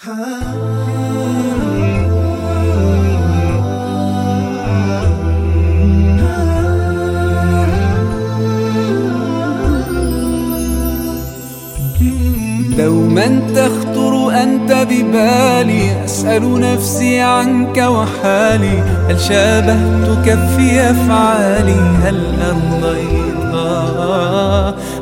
دوما تخطر أنت ببالي أسأل نفسي عنك وحالي هل شابهتك في أفعالي؟ هل أرضيت؟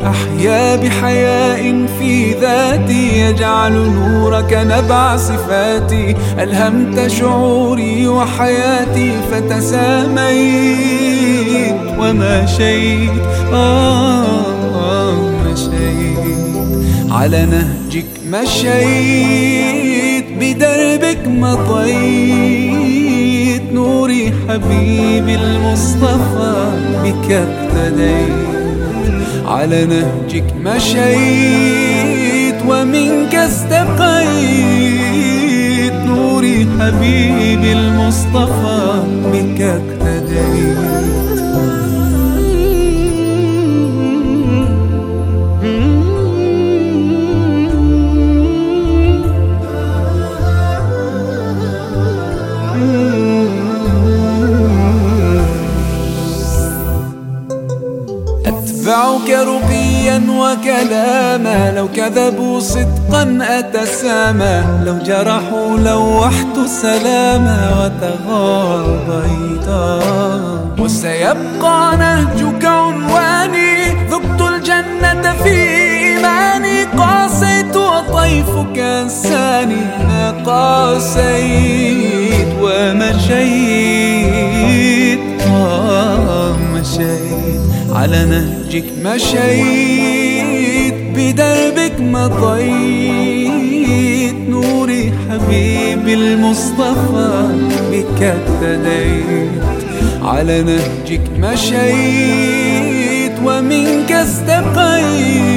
أحيا بحياء في ذاتي يجعل نورك نبع صفاتي. ألهمت شعوري وحياتي فتساميت وما شيت آه, آه مشيت. على نهجك مشيت بدربك مضيت نوري حبيبي المصطفى بك اقتديت. على نهجك مشيت ومنك استقيت نوري حبيبي المصطفى بك اقتديت. أتبعك رقيا وكلاما لو كذبوا صدقا أتسامى. لو جرحوا لوحت سلاما وتغاضيتا وسيبقى نهجك عنواني ذقت الجنة في إيماني. قاسيت وطيفك أنساني ما قاسيت ومشيت. على نهجك مشيت بدربك مضيت نوري حبيبي المصطفى بك اقتديت. على نهجك مشيت ومنك استقيت.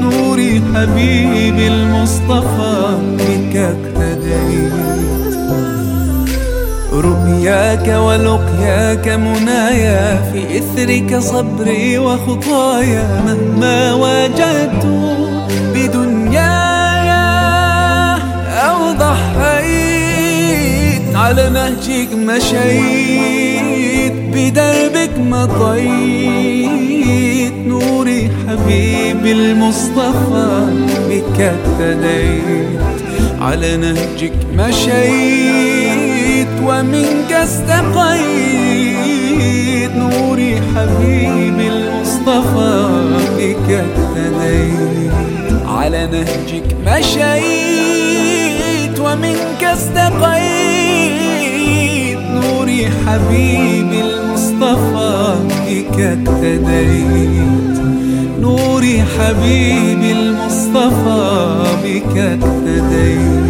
نوري حبيبي المصطفى رؤياك ولقياك منايا في إثرك صبري وخطايا مهما واجهت بدنياي أو ضحيت على نهجك مشيت بدربك مضيت نوري حبيبي المصطفى بك اقتديت على نهجك مشيت ومنك استقيت نوري حبيبي المصطفى بك اقتديت على نهجك مشيت ومنك استقيت نوري حبيبي المصطفى بك اقتديت نوري حبيبي المصطفى بك اقتديت